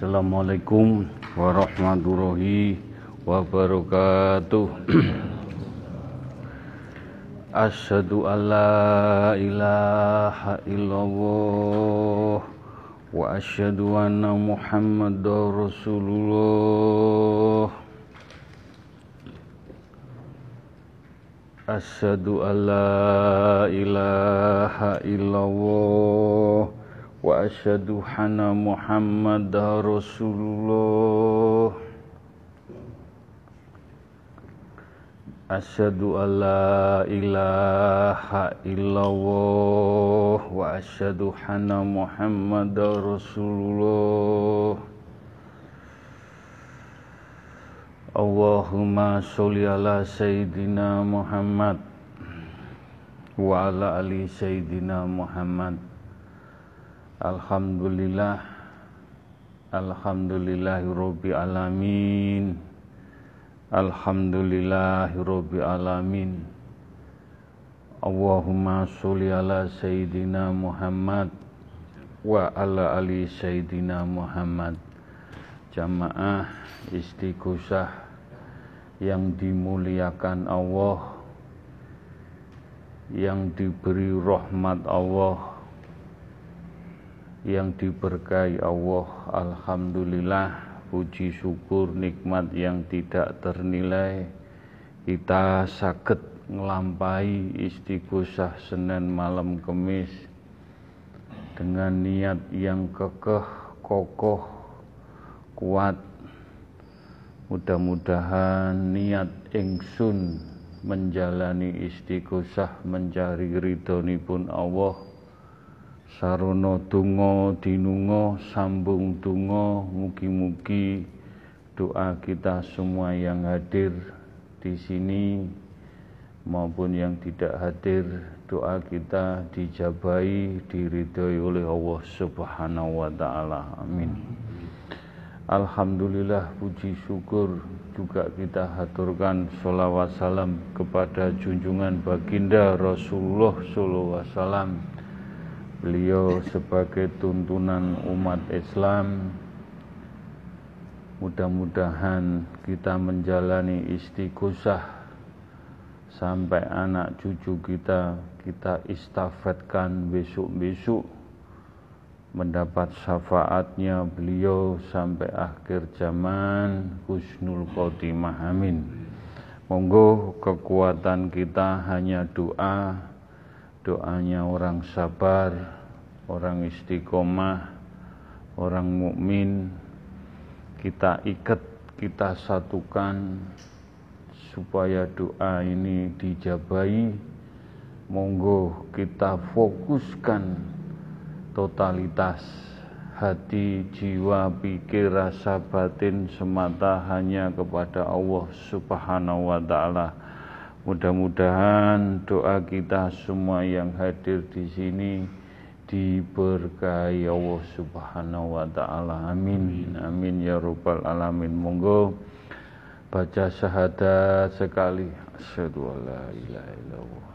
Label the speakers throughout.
Speaker 1: Assalamualaikum warahmatullahi wabarakatuh. Asyhadu an la ilaha illallah wa asyhadu anna Muhammadar Rasulullah. Asyhadu an la ilaha illallah wa asyhadu anna Muhammadar Rasulullah. Asyhadu an la ilaha illallah. Wa asyhadu anna Muhammadar Rasulullah. Allahumma sholli ala sayyidina Muhammad. Wa ala ali sayyidina Muhammad Alhamdulillah. Alhamdulillahirabbil alamin. Alhamdulillahirabbil alamin. Allahumma sholli ala sayyidina Muhammad wa ala ali sayyidina Muhammad. Jamaah istighosah yang dimuliakan Allah yang diberi rahmat Allah yang diberkahi Allah Alhamdulillah puji syukur nikmat yang tidak ternilai. Kita sakit ngelampai istighosah Senin malam Kemis dengan niat yang kekeh kokoh kuat. Mudah-mudahan niat ingsun menjalani istighosah mencari ridhonipun Allah Sarono tungo dinungo sambung tungo mugi-mugi doa kita semua yang hadir di sini maupun yang tidak hadir doa kita dijabai diridhoi oleh Allah Subhanahu wa taala. Amin. Alhamdulillah puji syukur juga kita haturkan sholawat salam kepada junjungan baginda Rasulullah sallallahu alaihi wasallam beliau sebagai tuntunan umat Islam. Mudah-mudahan kita menjalani istighosah sampai anak cucu kita kita istafetkan besok-besok mendapat syafaatnya beliau sampai akhir zaman. Husnul khotimah amin. Monggo kekuatan kita hanya doa doanya orang sabar, orang istiqomah, orang mukmin kita ikat, kita satukan supaya doa ini dijabai. Monggo kita fokuskan totalitas hati, jiwa, pikir, rasa batin semata hanya kepada Allah Subhanahu wa taala Mudah-mudahan doa kita semua yang hadir di sini diberkahi Allah Subhanahu wa taala. Amin. Amin ya rabbal alamin. Monggo baca syahadat sekali. Asyhadu an la ilaha illallah.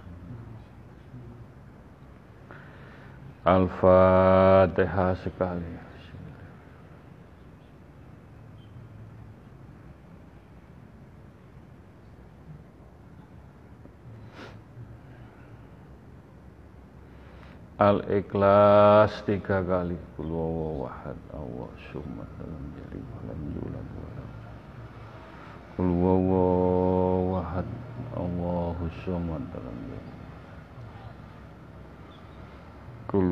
Speaker 1: Al-Fatihah sekali. Al-Ikhlas tiga kali. Kul wahad Allah sumad dalam jadi walam yulad walam. Kul wahad Allah sumad dalam jadi Kul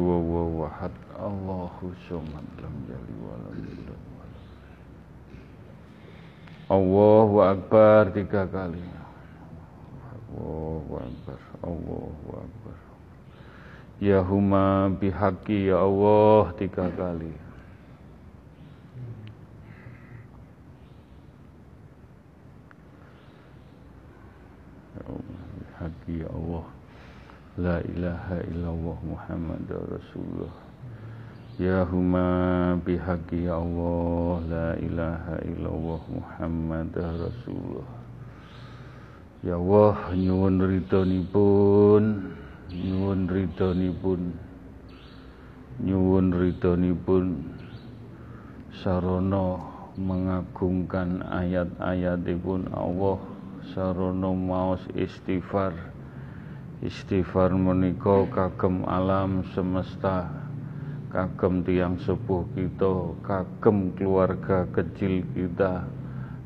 Speaker 1: wahad Allah sumad dalam jadi walam yulad walam. Allahu Akbar tiga kali. Allahu Akbar Allahu Akbar Ya huma bihaqi ya Allah tiga kali. Ya bihaqi ya Allah. La ilaha illallah Muhammad Rasulullah. Ya huma bihaqi ya Allah. La ilaha illallah Muhammad Rasulullah. Ya Allah nyuwun ridhonipun nyuwun ridhonipun. Nyuwun ridhonipun. Sarono mengagungkan ayat-ayatipun. Allah sarono maos istighfar. Istighfar menika kagem alam semesta. Kagem tiang sepuh kita. Kagem keluarga kecil kita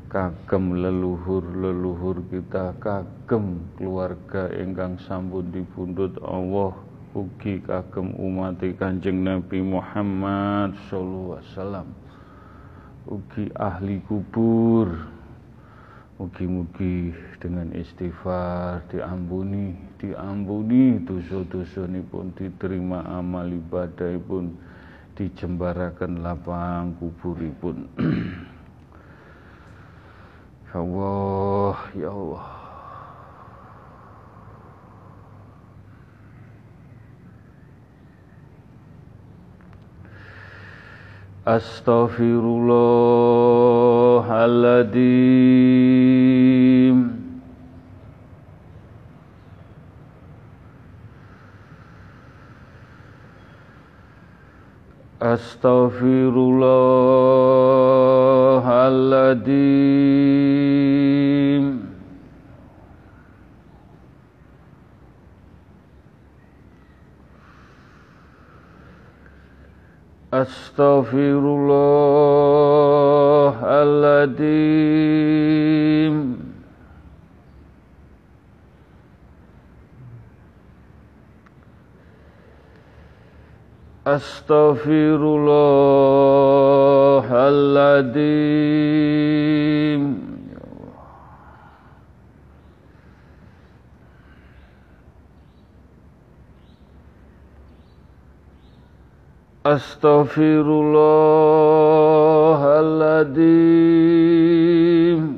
Speaker 1: kagem leluhur-leluhur kita kagem keluarga ingkang sampun dipundhut Allah. Ugi kagem umat Kanjeng Nabi Muhammad sallallahu alaihi wasallam. Ugi ahli kubur. Mugi-mugi dengan istighfar diampuni diampuni dosa-dosa pun diterima amal ibadah pun dijembarakan lapang kuburipun ya Allah ya Allah Astaghfirullahaladzim Astaghfirullahaladzim Astaghfirullahaladzim Astaghfirullahaladzim Ya Allah. Astaghfirullahaladzim Ya Allah.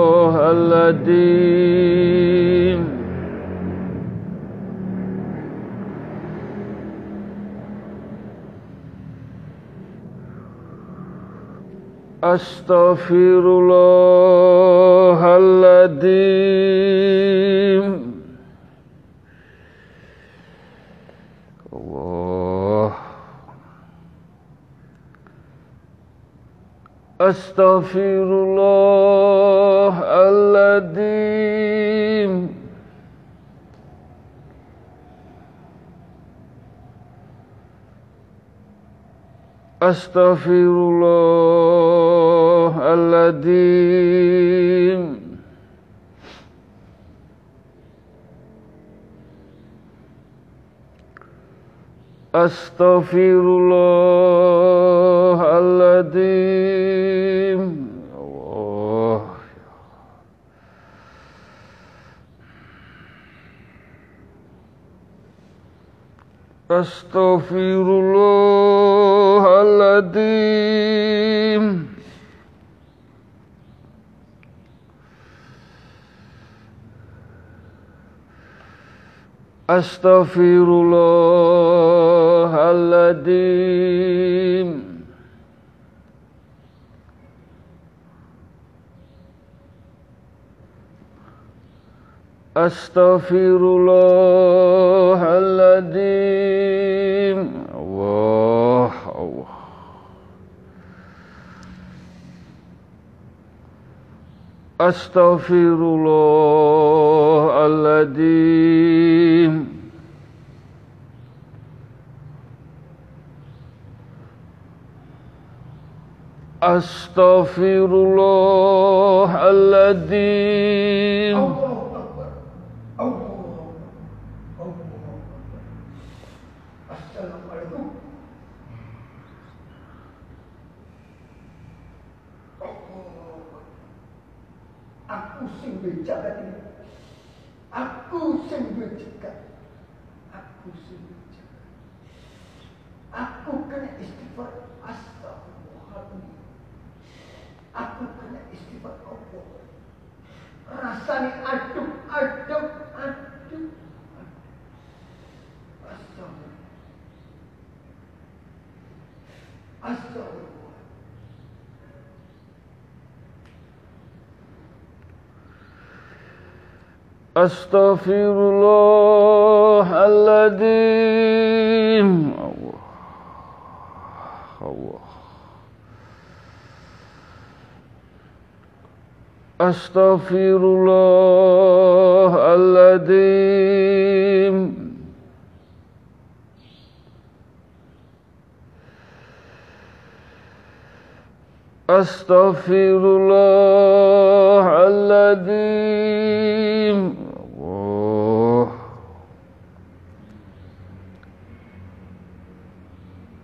Speaker 1: Astaghfirullahaladzim Allah Astaghfirullahaladzim Astaghfirullahaladzim Astaghfirullahaladzim أستغفر الله الذي أستغفر الله الذي أستغفر الله الله الذي أستغفر الله العظيم أستغفر الله العظيم Astaghfirullahaladzim Ya Allah Astaghfirullahaladzim Astaghfirullahaladzim Astaghfirullahaladzim Allah Allah
Speaker 2: Astaghfirullahaladzim Astaghfirullahaladzim
Speaker 1: Aku sing jagat ini. Aku sing jagat. Aku sing jagat. Aku kena istighfar astagfirullahaladzim. Aku kena istighfar Allah. Rasanya aduk, aduk, aduk. Astagfirullah. Astagfirullah. Astaghfirullahaladzim Allah Allah Astaghfirullahaladzim Astaghfirullahaladzim Allah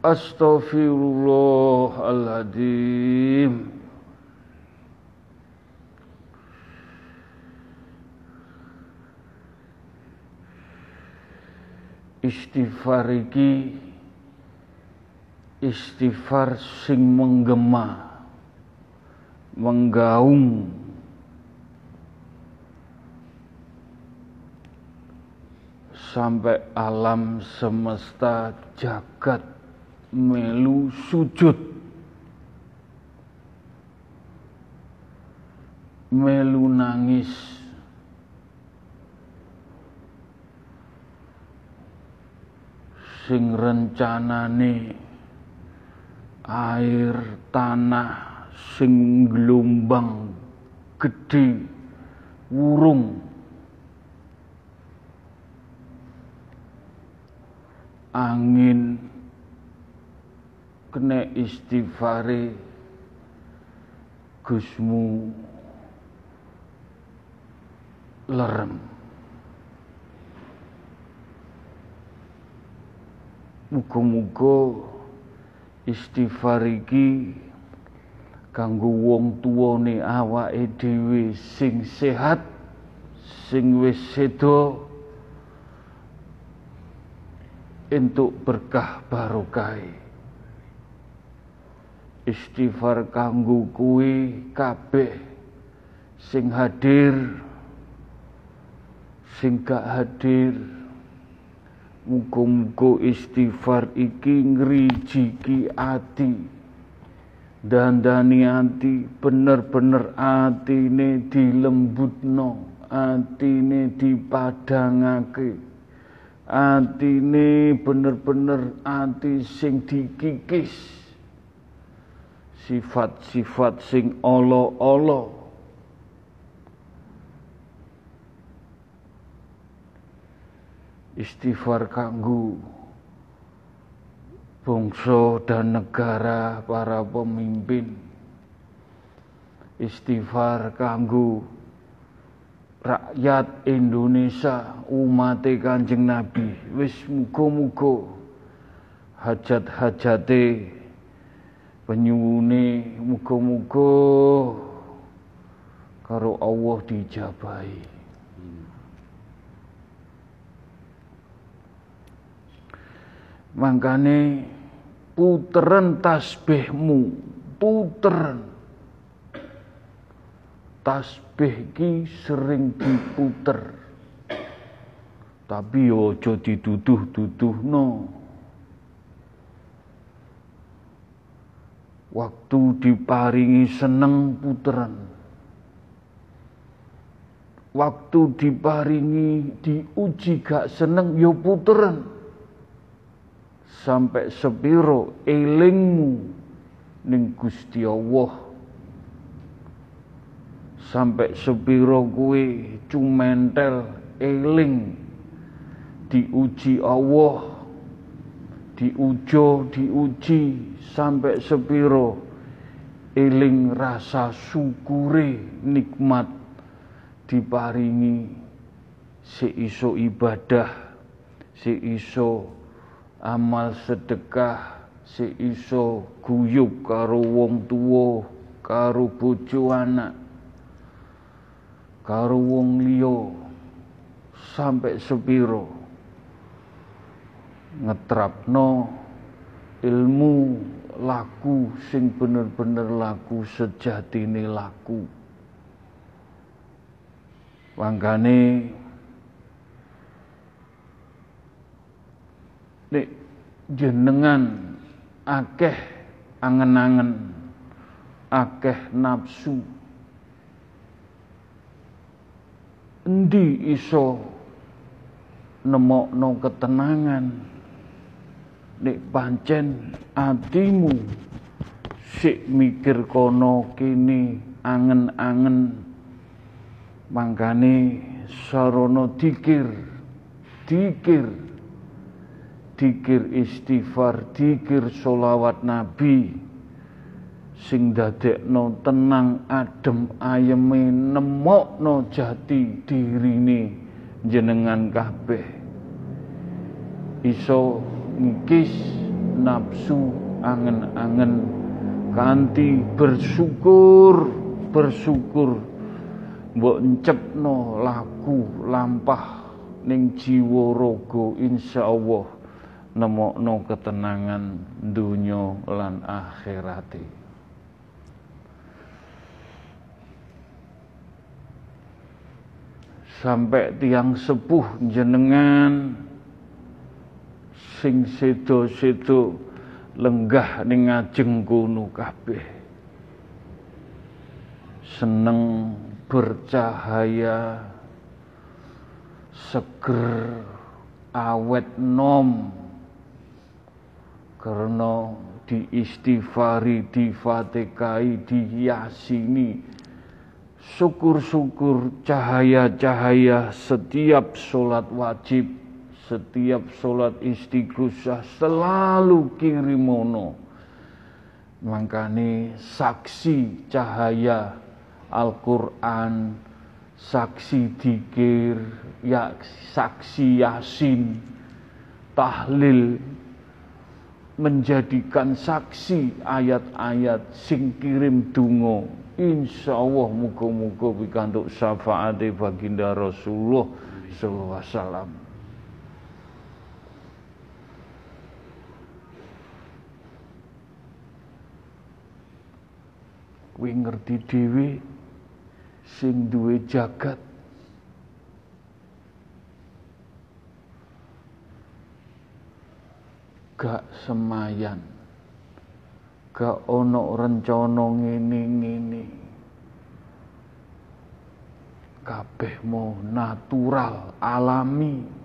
Speaker 1: Astaghfirullahaladzim Istighfar iki istighfar sing menggema menggaung. Sampai alam semesta jagat melu sujud. Melu nangis. Sing rencanane air tanah sing gelombang gede wurung. Angin kena istighfare Gusmu lerem. Muga-muga istighfar iki kanggo wong tuwane awake dhewe sing sehat sing wis sedo entuk berkah barokah istighfar kanggo kuwi kabeh sing hadir sing gak hadir Muga-muga istighfar iki ngrijiki ati. Dandani ati bener-bener atine dilembutno, atine dipadangake. Atine bener-bener ati sing dikikis. Sifat-sifat sing ala-ala. istighfar kanggo bangsa dan negara para pemimpin istighfar kanggo rakyat Indonesia umat Kanjeng Nabi wis muga-muga hajat-hajate penyuwune muga-muga karo Allah dijabahi Mangkane puteren tasbihmu, puteren. Tasbih ki sering diputer. Tapi ojo diduduh-duduhno. Waktu diparingi seneng puteran. Waktu diparingi diuji gak seneng ya puteran. Sampai sepiro elingmu ning Gusti Allah. Sampai sepiro kue cumentel eling diuji Allah diujo diuji sampai sepiro. Eling rasa syukure nikmat diparingi seiso ibadah seiso amal sedekah seiso guyub karo wong tuwa karo bojo anak karo wong liya sampai sepiro ngetrapno ilmu laku sing bener-bener laku sejatine laku. Wangkane nek jenengan akeh angen-angen akeh nafsu endi iso nemokno ketenangan nek pancen atimu sik mikir kono kini angen-angen. Mangkane sarana dikir dikir. Dikir istighfar dikir solawat nabi. Sing dadekno tenang adem ayeme nemokno jati dirine jenengan kabeh. Iso ngkis nafsu angen-angen kanti bersyukur bersyukur. Mbok encepno laku lampah ning jiwa raga insyaallah nemokno ketenangan dunya lan akhirate. Sampai tiang sepuh jenengan sing sedo-sedo lenggah ning ngajeng kono kabeh. Seneng bercahaya seger awet nom. Karena diistighfari, difatekai, diyasini syukur-syukur cahaya-cahaya setiap sholat wajib setiap sholat istighosah selalu kirimono makanya saksi cahaya Al-Quran saksi dikir ya saksi yasin tahlil menjadikan saksi ayat-ayat sing kirim dungo insya Allah muka-muka pikantuk syafaat baginda Rasulullah sallallahu alaihi wasallam kuwi ngerti dhewe sing duwe jagat. Gak semayan. Gak ono rencana ngene-ngene kabeh mau natural alami.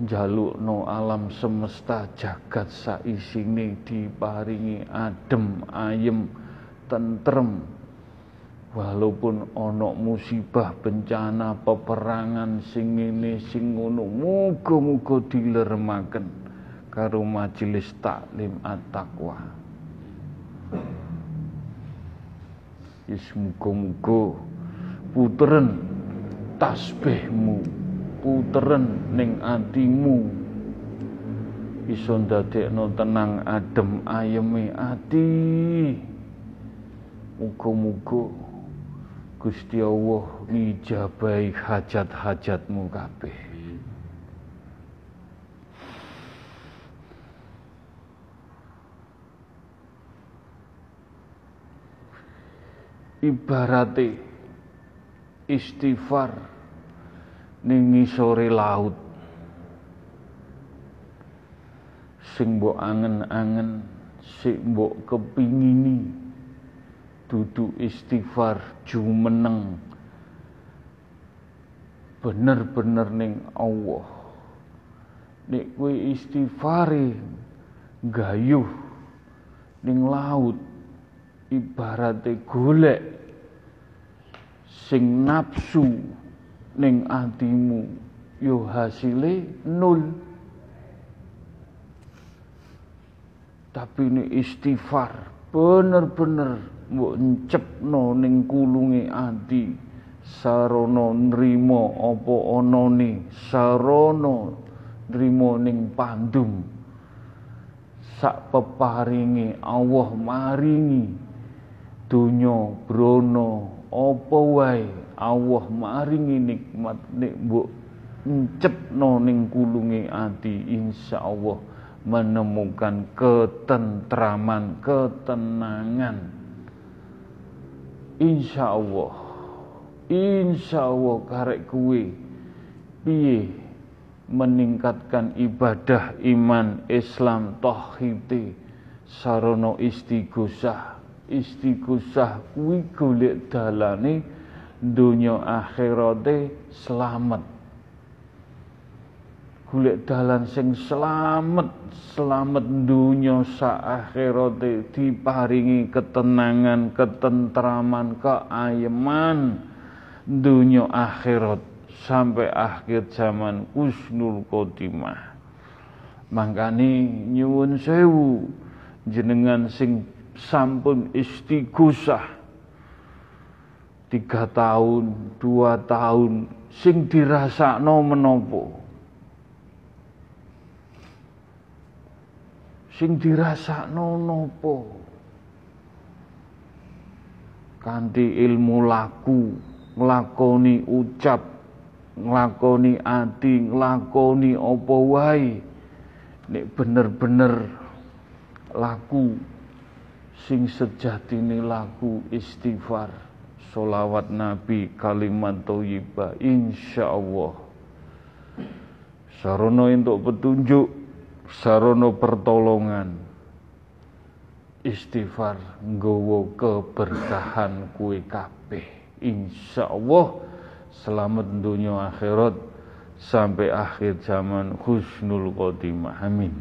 Speaker 1: Jalukno alam semesta jagat saisine diparingi adem ayem tentrem. Walaupun ono musibah bencana peperangan sing ngene sing ngono muga-muga dilermaken karo majelis taklim at-taqwa. Yes muga-muga puteren tasbihmu puteren ning atimu. Iso ndadekno tenang adem ayeme ati Muga-muga Gusti Allah ngijabahi hajat-hajatmu kabeh. Ibarate istighfar ning laut. Sing mbok angen-angen, sing mbok kepingini dudu istighfar jumeneng. Bener-bener ning Allah. Nek kowe istighfare gayuh ning laut ibarate golek sing nafsu ning atimu yo hasile nol tapi ini istighfar bener-bener mbok encepno ning kulunge ati sarana nrimo apa anane sarana nrimo ning pandum. Sak peparinge Allah maringi donya brono apa wae? Allah maringi nikmat nek mbok encepno ning kulunge ati insyaallah menemukan ketentraman ketenangan insyaallah. Insyaallah karek kuwe piye meningkatkan ibadah iman Islam tauhid sarana istighosah istighosah kuwi golek dalane donya akhirate selamat golek dalan sing selamat selamat dunya sa akhirate diparingi ketenangan ketentraman keayeman dunya akhirat sampai akhir zaman kusnul khotimah. Mangkani nyuwun sewu jenengan sing sampun istighosah tiga tahun dua tahun sing dirasakno menopo sing dirasakno nopo kanthi ilmu laku nglakoni ucap nglakoni ati nglakoni apa wae nek bener-bener laku sing sejatine laku istighfar solawat nabi kalimat thayyibah insyaallah sarana untuk petunjuk sarana pertolongan. Istighfar nggawa keberkahan kuwe kabeh. Insyaallah selamat dunia akhirat sampai akhir zaman. Husnul khotimah. Amin.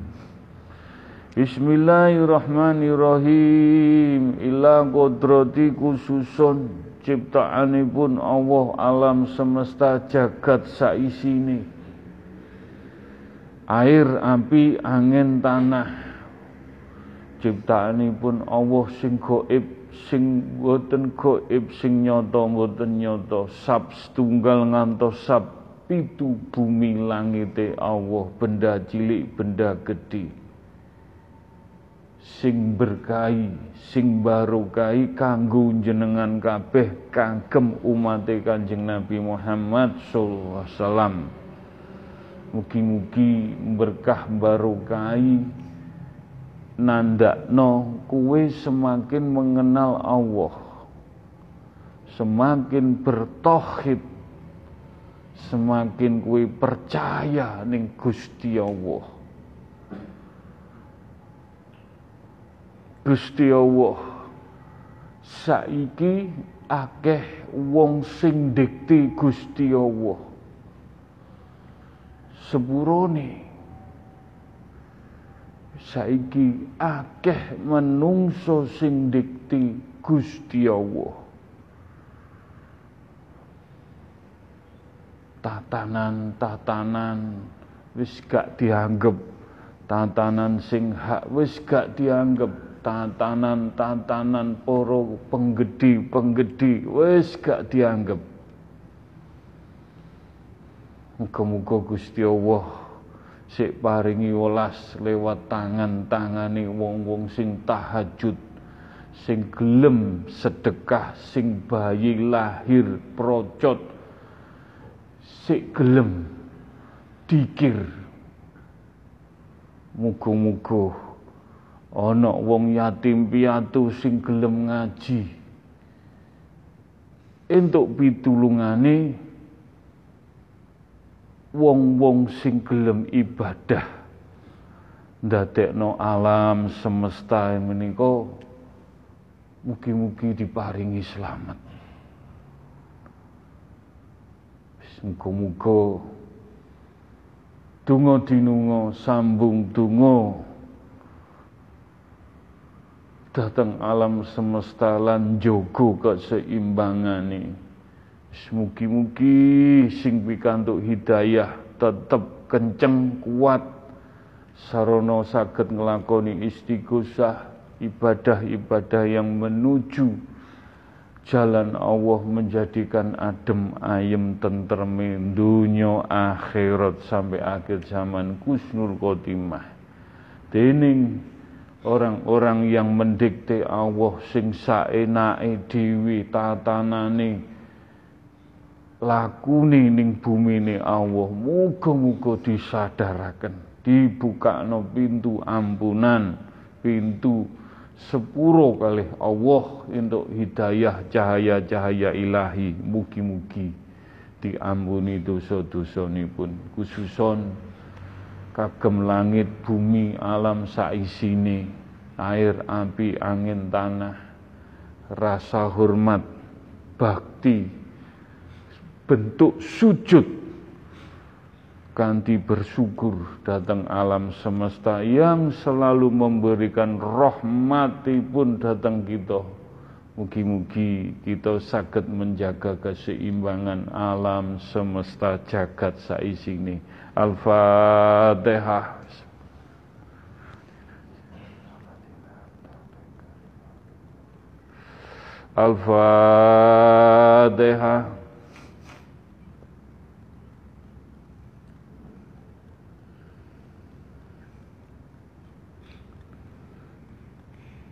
Speaker 1: Bismillahirrahmanirrahim. Ila kodrati khususun ciptaanipun Allah alam semesta jagat saisine air api angin tanah. Ciptaanipun Allah sing gaib sing boten gaib sing nyata boten nyata. Sab setunggal ngantos sab pitu bumi langite Allah benda cilik benda gede sing berkahi sing barokahi kanggo jenengan kabeh kagem umat Kanjeng Nabi Muhammad sallallahu alaihi wasallam mugi-mugi berkah barokahi nandakno kuwe semakin mengenal Allah. Semakin bertauhid semakin kuwe percaya ning Gusti Allah. Gusti Allah saiki akeh wong sing dikti Gusti Allah sepurone saiki akeh menungso sing dikti Gusti Allah. Tatanan-tatanan wis gak dianggep. Tatanan sing hak wis gak dianggep. Tatanan-tatanan poro penggedi-penggedi wis gak dianggep Muga-muga Gusti Allah sik paringi welas lewat tangan-tangane wong-wong sing tahajud sing gelem sedekah sing bayi lahir procot sik gelem dikir. Muga-muga ana wong yatim piatu sing gelem ngaji. Entuk pitulungane wong-wong sing gelem ibadah ndadekno alam semesta menika mugi-mugi diparingi selamat. Muga-muga donga dinunga sambung donga datang alam semesta lan jogo keseimbangane mugi-mugi sing pikantuk hidayah tetep kenceng kuat. Sarana saged nglakoni istighosah ibadah-ibadah yang menuju jalan Allah menjadikan adem ayem tentrem dunia akhirat sampai akhir zaman kusnul khotimah. Dening orang-orang yang mendikte Allah sing saenake dhewe tatanane lakune ning bumine Allah muga-muga disadaraken. Dibukakno pintu ampunan pintu sepuro kali Allah untuk hidayah cahaya-cahaya ilahi. Mugi-mugi diampuni dosa-dosa pun khususon kagem langit bumi alam saisine air api angin tanah rasa hormat bakti bentuk sujud ganti bersyukur datang alam semesta yang selalu memberikan rahmati pun datang kita Mugi-mugi kita sakit menjaga keseimbangan alam semesta jagat saisini. Al-Fatihah. Al-Fatihah.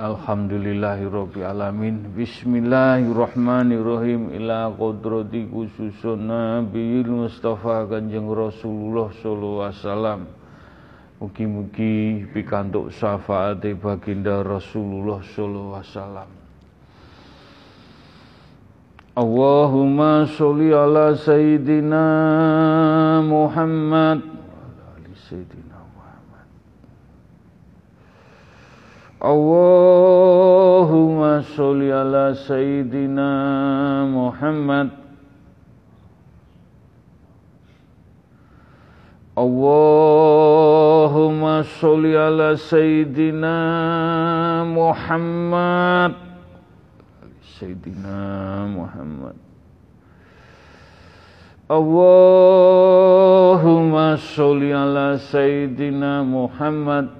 Speaker 1: Alhamdulillahirabbil alamin. Bismillahirrahmanirrahim. Ila qudrati khususun Nabi Mustafa Kanjeng Rasulullah sallallahu alaihi wasallam. Mugi-mugi pikantuk syafaat baginda Rasulullah sallallahu alaihi wasallam. Allahumma sholli ala sayyidina Muhammad wa ala sayyidina Allahumma sholli ala sayyidina Muhammad Allahumma sholli ala sayyidina Muhammad Sayyidina Muhammad Allahumma sholli ala sayyidina Muhammad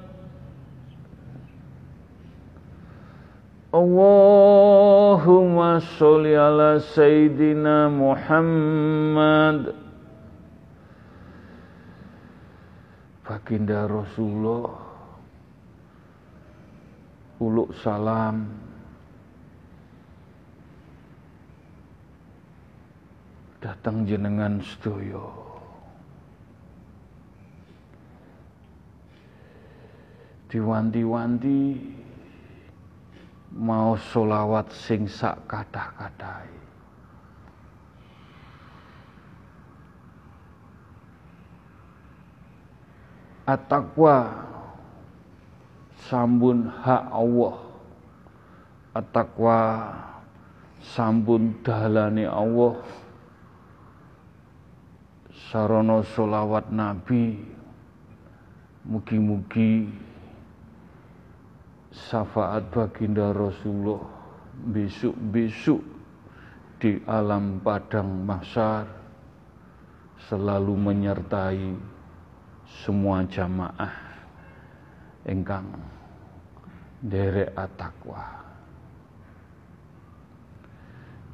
Speaker 1: Allahumma sholli ala sayyidina Muhammad. Baginda Rasulullah. Uluk salam. Datang jenengan sedoyo Diwanti-wanti mau solawat sing sak kathah-kathai At-taqwa sambun hak Allah. At-taqwa sampun dalane Allah. Sarana solawat nabi mugi-mugi syafaat baginda Rasulullah besok-besok di alam padang mahsyar selalu menyertai semua jamaah engkang derek atakwa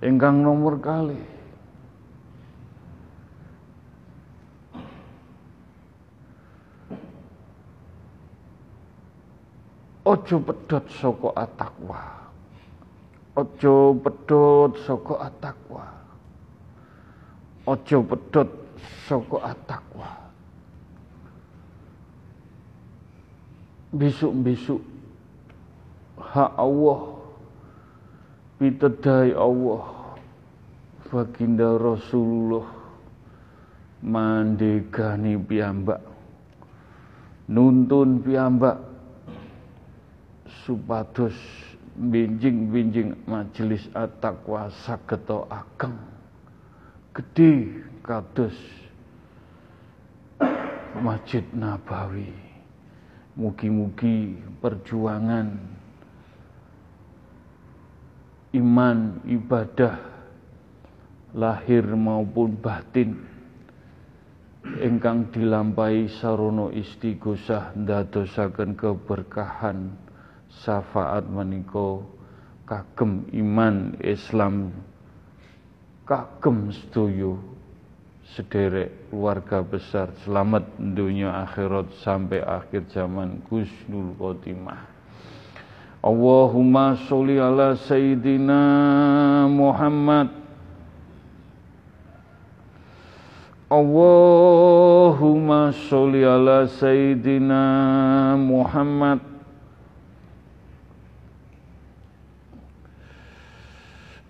Speaker 1: engkang nomor kali ojo pedot soko atakwa ojo pedot soko atakwa ojo pedot soko atakwa besok-besok hak Allah pitedai Allah baginda Rasulullah mandegani piyambak nuntun piyambak supados binjing-binjing majelis at-taqwa ageng gedhe kados Masjid Nabawi. Mugi-mugi perjuangan iman ibadah lahir maupun batin ingkang dilampahi sarana istighosah ndadosaken keberkahan syafaat menika kagem iman Islam kagem sedaya sederek keluarga besar selamat dunia akhirat sampai akhir zaman Gusnul Khotimah. Allahumma sholli ala sayyidina Muhammad. Allahumma sholli ala sayyidina Muhammad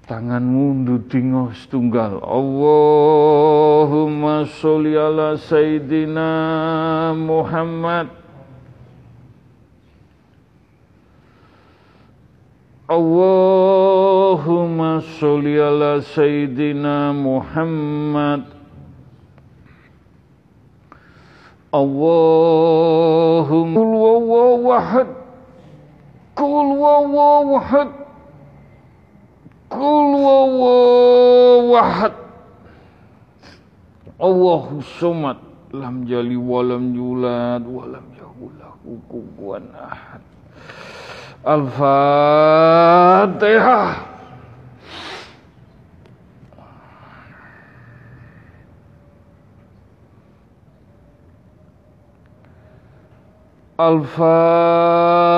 Speaker 1: tanganmu ndudinga setunggal. Allahumma sholli ala sayyidina Muhammad. Allahumma sholli ala sayyidina Muhammad. Allahumma. Kul wawahad kul wawahad Kul wawahad Allahu somad lam jali walam yulad walam yakul lahu ahad. Al-Fatihah. Al-Fatihah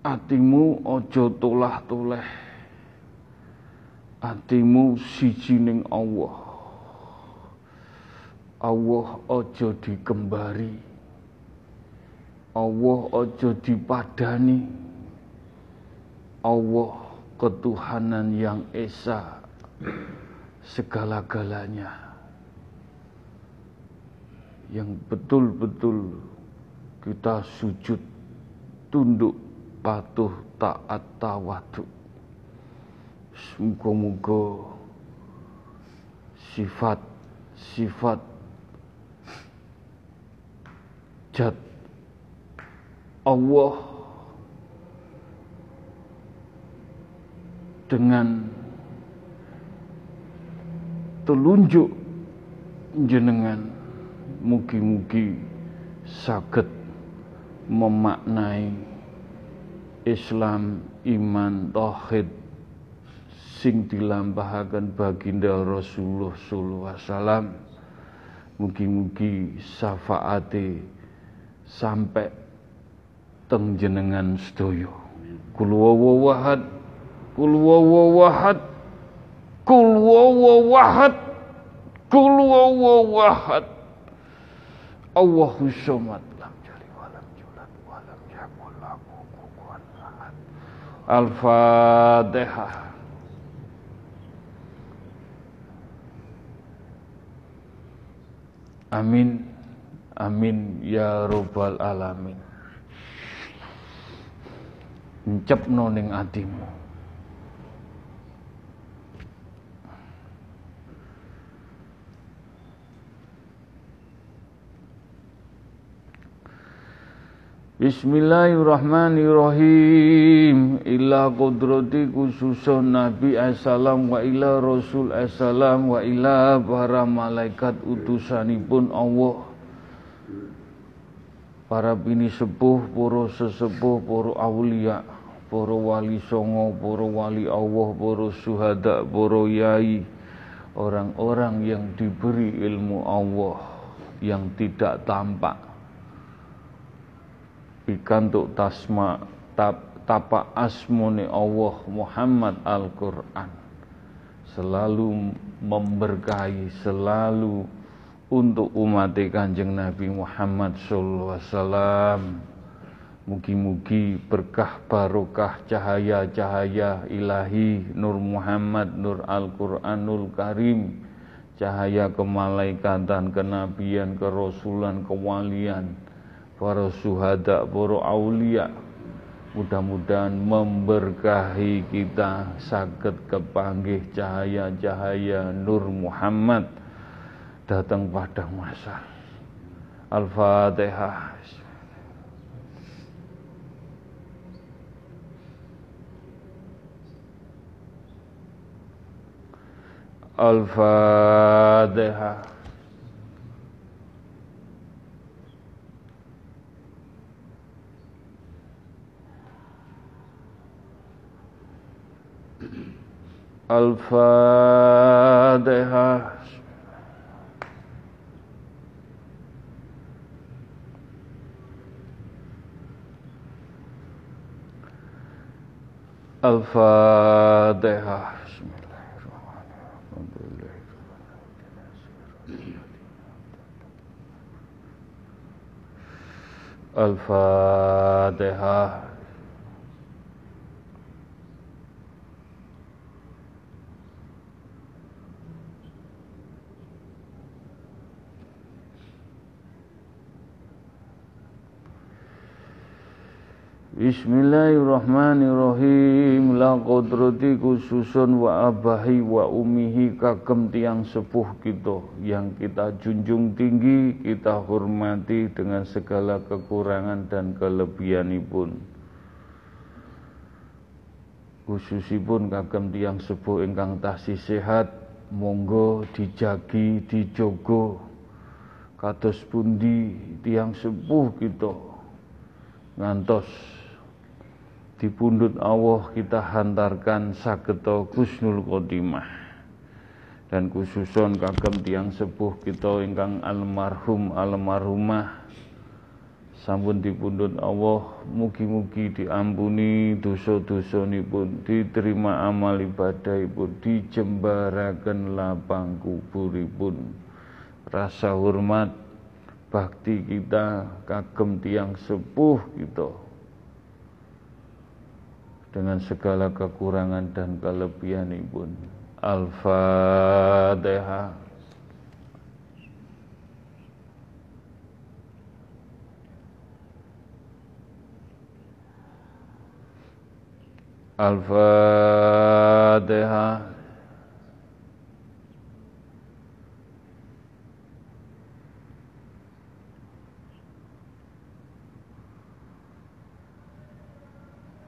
Speaker 1: atimu ojo tulah tuleh atimu sijining Allah. Allah ojo dikembari Allah ojo dipadani. Allah ketuhanan yang esa segala-galanya. Yang betul-betul kita sujud tunduk patuh taat tawadu. Muga-muga sifat-sifat jat Allah dengan telunjuk jenengan mugi-mugi saged memaknai Islam, iman, tauhid sing dilampahaken baginda Rasulullah sallallahu alaihi wasallam. Mugi-mugi syafaate sampai teng jenengan sedaya. Kul wawahad kul wawahad kul wawahad kul wawahad Allahu somad lam jali walam julad walam yakul lahu kufuwan ahad Al-Fatihah Amin Amin ya robbal alamin. Encep noning atimu Bismillahirrahmanirrahim. Ila kudrati khususun Nabi Assalam wa ila Rasul Assalam wa ila para malaikat utusanipun Allah. Para bini sepuh, para sesepuh, para awliya Para wali songo, para wali Allah, para suhada, para yai. Orang-orang yang diberi ilmu Allah Yang tidak tampak pikantuk tasma tap, tapa asmone Allah Muhammad Al-Quran. Selalu memberkahi selalu untuk umat kanjeng Nabi Muhammad Sallallahu Alaihi Wasallam. Mugi-mugi berkah barokah cahaya-cahaya ilahi Nur Muhammad Nur Al-Quranul Karim. Cahaya kemalaikatan kenabian kerasulan kewalian para suhada, para aulia. Mudah-mudahan memberkahi kita sakit kepanggih cahaya-cahaya Nur Muhammad datang pada masa. Al-Fatihah. Al-Fatihah. الفاتحة. الفاتحة. بسم الله الرحمن الرحيم. الفاتحة. Bismillahirrahmanirrahim. La kodrati khususun wa abahi wa umihi. Kagem tiang sepuh kita Yang kita junjung tinggi, kita hormati dengan segala kekurangan dan kelebihanipun. Khususipun kagem tiang sepuh ingkang tasih sehat Monggo dijagi, dijogo. Kados pundi tiang sepuh kita? Ngantos dipundut Allah kita hantarkan sageto kusnul Khotimah dan khususon kagem tiang sepuh kita ingkang almarhum almarhumah. Sampun dipundut Allah mugi-mugi diampuni dosa-dosa pun diterima amal ibadah pun dijembaraken lapang kuburipun. Rasa hormat bakti kita kagem tiang sepuh kita dengan segala kekurangan dan kelebihan ibu. Al-Fatihah. Al-Fatihah.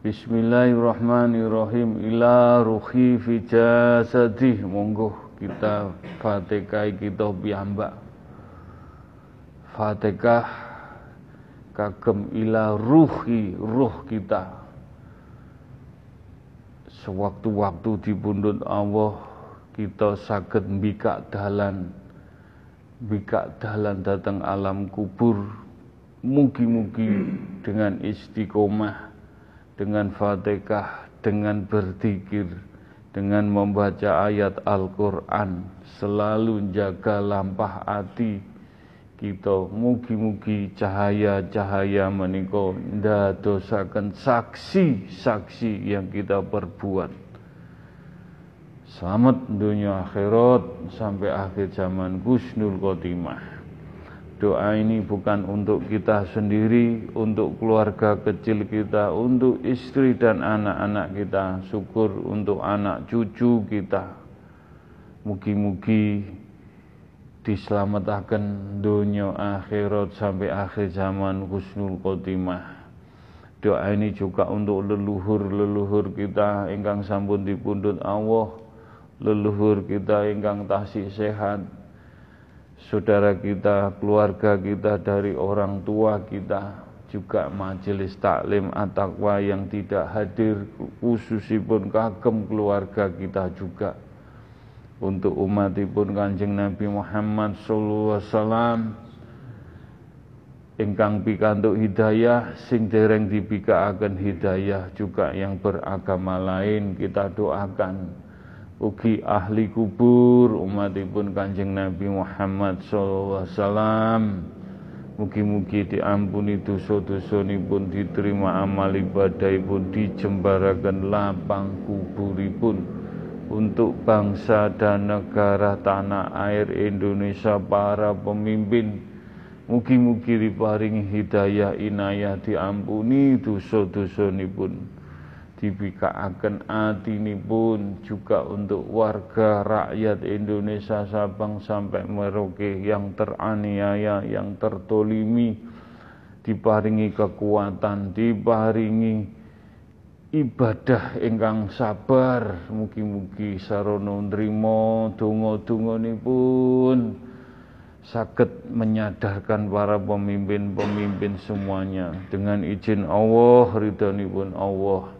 Speaker 1: Bismillahirrahmanirrahim. Ila ruhi fi jasadih. Monggo kita Fatihah kita piyambak. Fatihah kagem ila ruhi ruh kita. Sewaktu-waktu dipundhut Allah kita saged mbikak dalan. Mbikak dalan datang alam kubur. Mugi-mugi dengan istiqomah dengan fatihah, dengan berzikir, dengan membaca ayat Al-Quran, selalu jaga lampah hati kita mugi-mugi cahaya-cahaya meniko ndadosaken saksi-saksi yang kita perbuat. Selamat dunia akhirat sampai akhir zaman Gusnul Khotimah. Doa ini bukan untuk kita sendiri, untuk keluarga kecil kita, untuk istri dan anak-anak kita, syukur untuk anak cucu kita. Mugi-mugi diselamatkan dunia akhirat sampai akhir zaman husnul khotimah. Doa ini juga untuk leluhur-leluhur kita ingkang sampun dipundhut Allah, leluhur kita ingkang tasih sehat, saudara kita, keluarga kita, dari orang tua kita, juga majelis taklim atakwa yang tidak hadir khususipun kagem keluarga kita juga. Untuk umatipun kanjeng Nabi Muhammad sallallahu alaihi wasallam ingkang pikantuk hidayah sing dereng dibikaaken hidayah juga yang beragama lain kita doakan ugi ahli kubur umatipun Kanjeng Nabi Muhammad wasallam. Mugi-mugi diampuni dosa-dosa pun diterima amal ibadah pun dijembarakan lapang kuburipun. Untuk bangsa dan negara tanah air Indonesia para pemimpin Mugi-mugi diparingi hidayah inayah diampuni dosa-dosa pun dibikaaken pun juga untuk warga rakyat Indonesia Sabang sampai Merauke yang teraniaya, yang tertolimi diparingi kekuatan, diparingi ibadah ingkang sabar. Mugi-mugi sarana nrimo donga-donga pun sakit menyadarkan para pemimpin-pemimpin semuanya. Dengan izin Allah ridhonipun Allah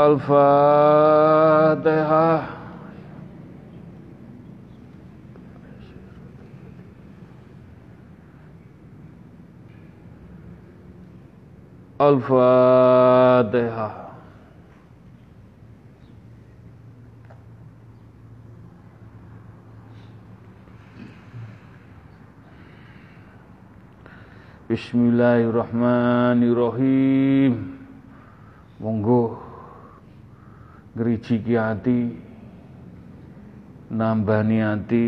Speaker 1: Al-Fatihah Al-Fatihah Bismillahirrahmanirrahim Monggo ngrijiki ati nambani ati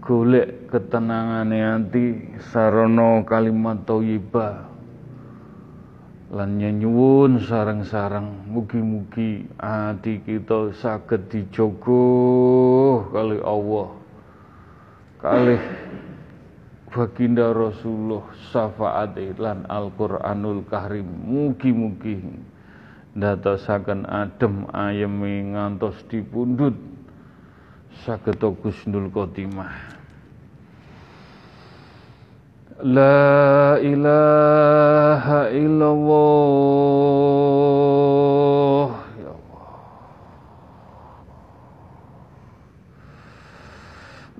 Speaker 1: golek ketenangane ati sarana kalimat thayyibah lan nyuwun sareng-sareng mugi-mugi ati kita saged dijogo kali Allah. Kali baginda Rasulullah syafaat lan Al-Qur'anul Karim mugi-mugi ndatosaken adem ayemi ngantos dipundhut. Saged Gusnul Khotimah La ilaha illallah. Ya Allah.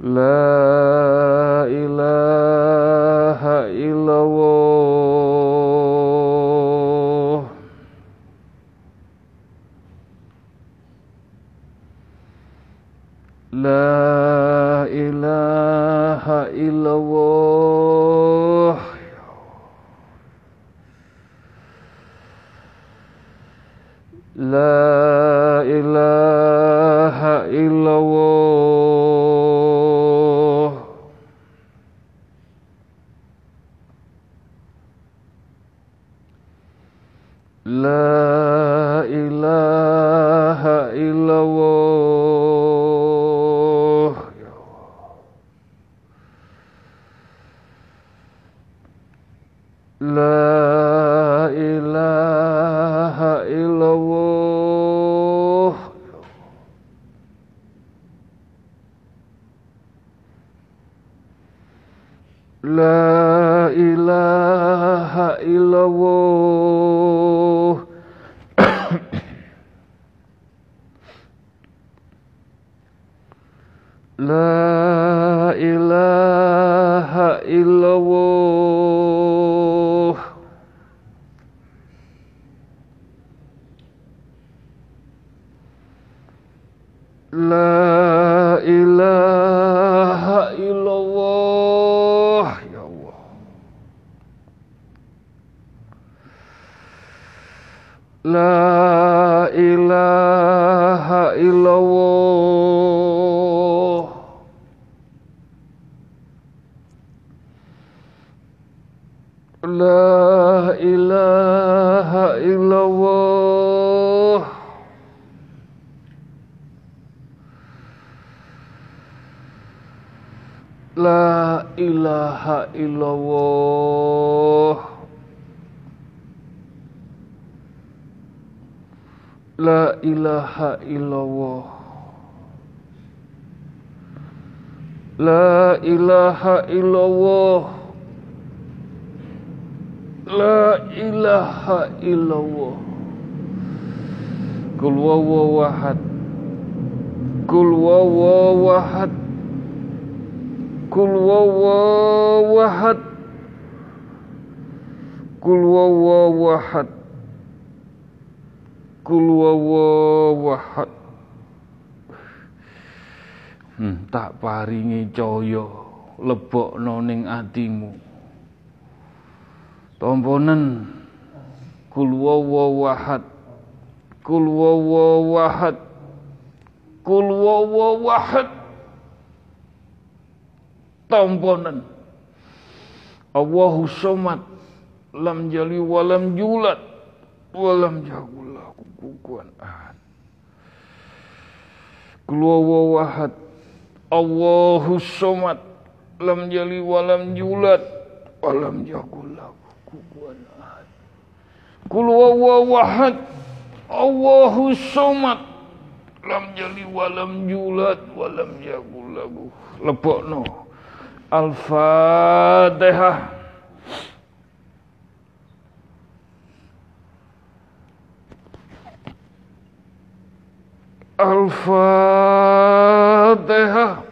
Speaker 1: La ilaha لا La ilaha illallah. ilaha illallah. La ilaha illallah. Kul wawawahad Kul wawawahad Kul wawawahad Kul wawawahad Kul wawawahad hmm, tak paringi coyok lebokno ning atimu. Tomponen kul wawahad kul wawahad kul wawahad tomponen Allahu somad lam jali walam julat walam jakul lahu kufuwan ahad. Kul wawahad Allahu somad lam jali walam julat walam jakul lahu kufuwan ahad. Kul wawahad Allahu somad lam jali walam julat walam yakul lahu. Lebokno Al-Fatihah. Al-Fatihah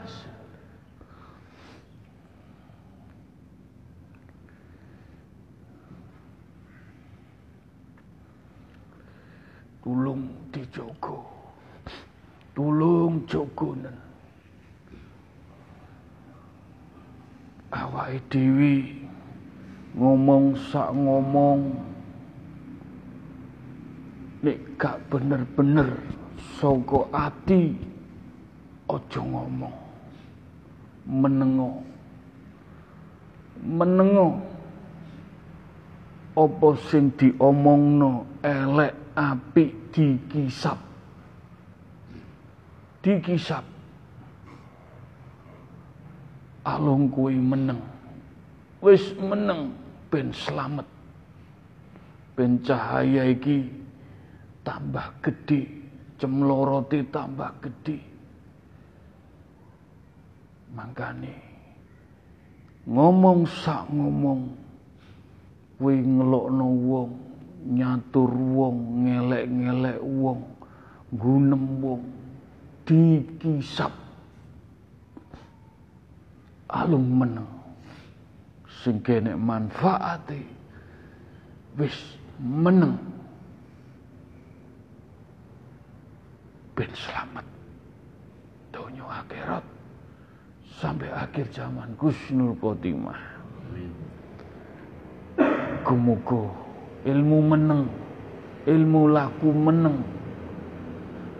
Speaker 1: Tulung dijogo. Tulung jogonen. Awake dhewe ngomong sak ngomong. Nek gak bener-bener saka ati aja ngomong. Menengo. Menengo. Apa sing diomongno elek apik dikisap. Dikisap. Alung kuwi meneng. Wis meneng ben slamet. Ben cahaya iki tambah gede cemlorote tambah gede mangkane ngomong sak ngomong kowe ngelokno wong nyatur wong ngelek-ngelek wong gunem wong dikisap. Alum meneng. Sing kene manfaate wis meneng. Ben selamat. Donya akhirat sampai akhir zaman Gusnul Khotimah Kumuko ilmu meneng ilmu laku meneng.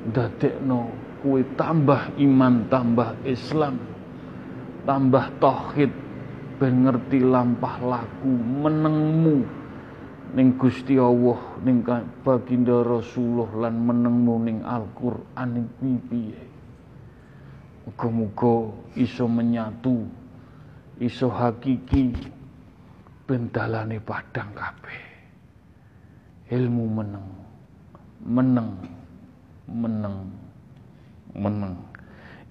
Speaker 1: Dadekno kue tambah iman tambah Islam tambah tauhid. Ben ngerti lampah laku menengmu. Ning Gusti Allah ning baginda Rasulullah lan menengmu ning Al-Qur'an iki piye? Muga-muga iso menyatu iso hakiki. Ben dalane padang kabeh ilmu meneng. Meneng. Meneng. Meneng.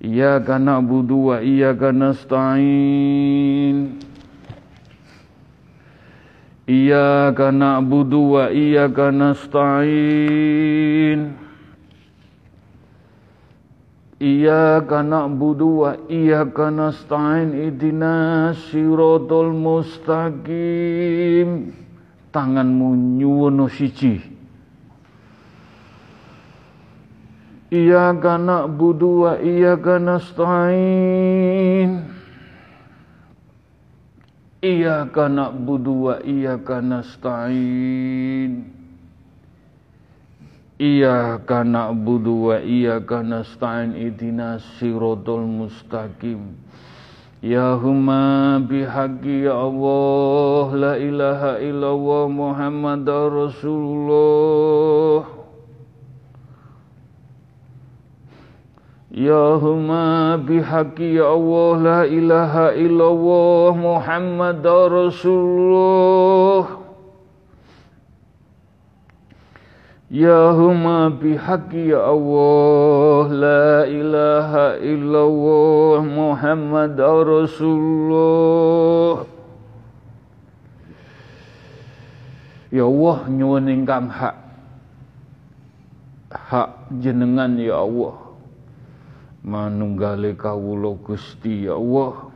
Speaker 1: Iyyaka na'budu wa iyyaka nasta'in. Iyyaka na'budu wa iyyaka nasta'in. Iyyaka na'budu wa iyyaka nasta'in. Idina siratal mustaqim Tanganmu nyuwono siji. Iyyaka na'budu wa iyyaka nasta'in Iyyaka na'budu wa iyyaka nasta'in Iyyaka na'budu wa iyyaka nasta'in ihdinas siratal mustaqim Ya huma bihaqqi ya Allah la ilaha illallah Muhammadar Rasulullah. Ya huma bihaqi ya Allah la ilaha illallah Muhammad Rasulullah. Ya huma bihaqi ya Allah la ilaha illallah Muhammad Rasulullah. Ya Allah nyuwun ingkang hak. Hak jenengan ya Allah. Manunggale kawula Gusti ya Allah.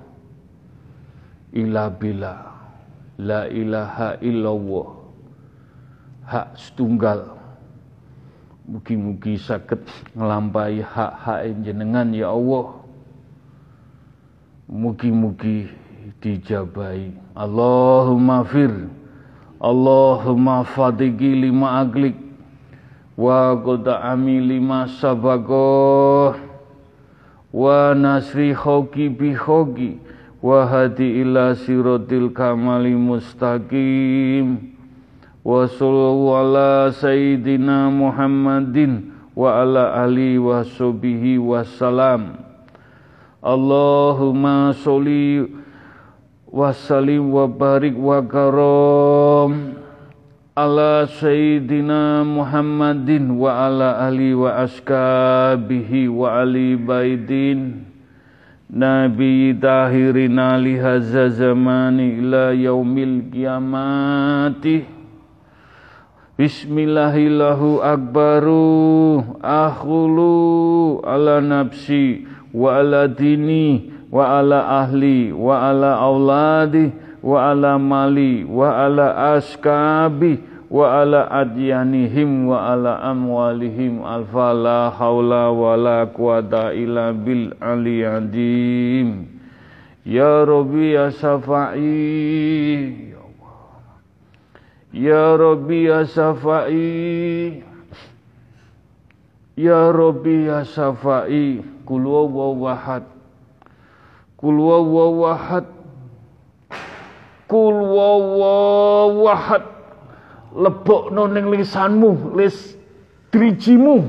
Speaker 1: Ila bila la ilaha illallah. Hak setunggal mugi-mugi saged nglampahi hak-hak jenengan ya Allah. Mugi-mugi dijabai. Allahumma fir Allahumma fadigi lima aglik wa qada'ami lima sabagoh wa nasri hoki bi hoki wa hadi ila siratil kamali mustaqim ali wa karom ala sayyidina Muhammadin wa ala ali wa askabihi wa ali baidin Nabi zamani ila yaumil kiamati Bismillahillahu akbaru akhulu ala nafsi wa ala dini wa ala ahli wa ala auladi wa ala mali wa ala askabi wa ala adyanihim wa ala amwalihim alfa la hawla wa la quwata illa bil aliyadim ya rabbi ya safai ya rabbi ya safai ya rabbi ya safai kul wahad. Kul wahad. Kul wawahad lebokno ning lisanmu, lis drijimu.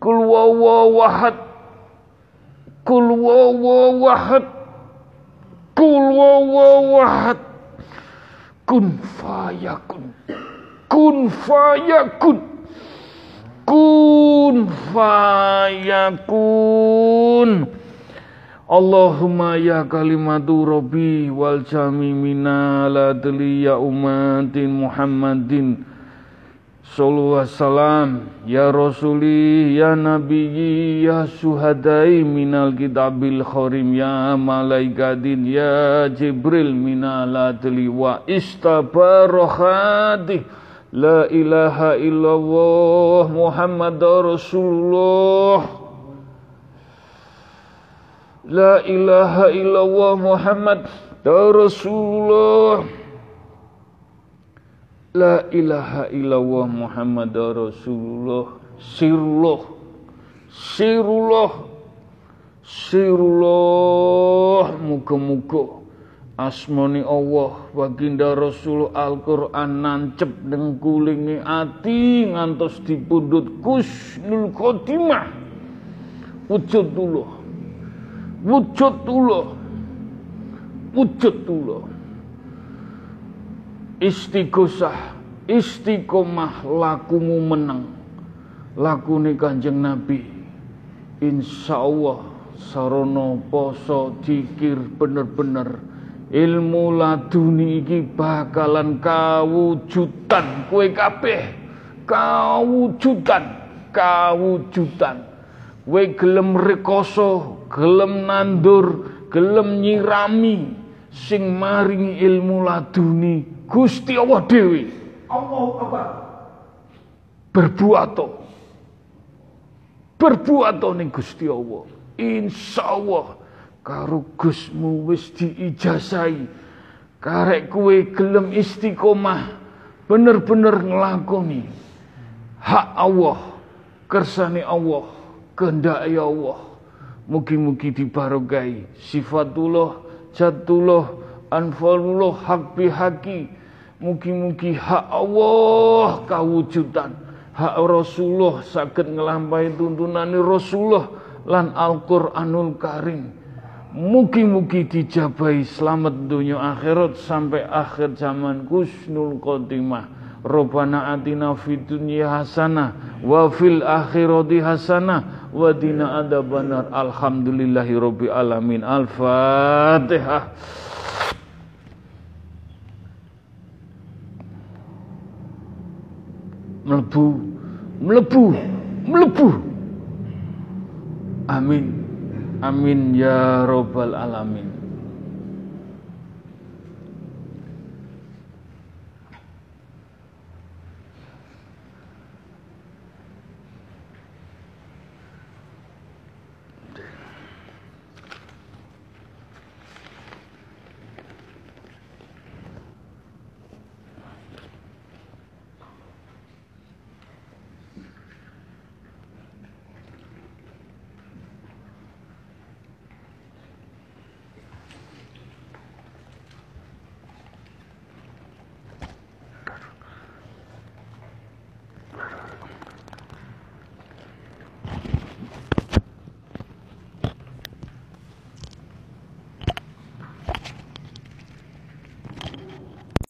Speaker 1: Kul wawahad Kul wawahad Kul wawahad Kun fayakun. kun. Fayakun kun. Fayakun Allahumma ya kalimatu rabbi wal jami minal ya umatin Muhammadin Sallallahu salam Ya Rasuli Ya Nabi Ya Suhadai Minal Kitabil Khorim Ya Malaikatin Ya Jibril Minal Adli Wa Istabarokhati La ilaha illallah Muhammad Rasulullah La ilaha illallah Muhammad Rasulullah La ilaha illallah Muhammad Rasulullah. Sirullah. Sirullah. Sirullah. Muka-muka Asmani Allah Baginda Rasul Al-Quran Nancep dengkulingi ati Ngantos dipundut Kusnul Khotimah. Wujud dulu Wujud dulu Wujud dulu istighosah istiqomah lakumu menang. Lakune kanjeng nabi insya Allah sarono poso jikir bener-bener. Ilmu laduni iki bakalan kawujudan. Kue kabeh kawujudan kawujudan. Kowe gelem rekoso gelem nandur gelem nyirami sing maringi ilmu laduni Gusti Allah dewi. Allah Akbar. Berbuat Berbuat ning Gusti Allah. Insya Allah karo Gusmu wis diijazai. Karek kue gelem istiqomah bener-bener ngelakoni hak Allah, kersane Allah, kehendak Allah. Mugi-mugi dibarokai sifatullah, jatullah, anfalullah, hak bihaki, Mugi-mugi hak Allah kawujudan. Hak Rasulullah sakit ngelampai tuntunan Rasulullah lan Al-Qur'anul Karim. Mugi-mugi dijabai selamat dunia akhirat sampai akhir zaman kusnul khotimah. Rabbana atina fid dunya hasanah wa fil akhirati hasanah wa adzabannar. Alhamdulillahi rabbil alamin. Al-Fatihah. Melebu melebu melebu. Amin. Amin ya robbal alamin